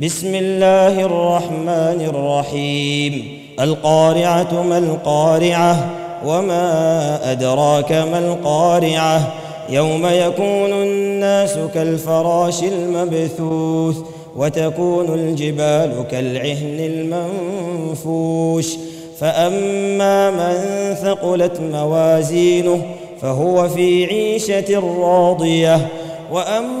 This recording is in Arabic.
بسم الله الرحمن الرحيم القارعه ما القارعه وما ادراك ما القارعه يوم يكون الناس كالفراش المبثوث وتكون الجبال كالعهن المنفوش فاما من ثقلت موازينه فهو في عيشه راضيه واما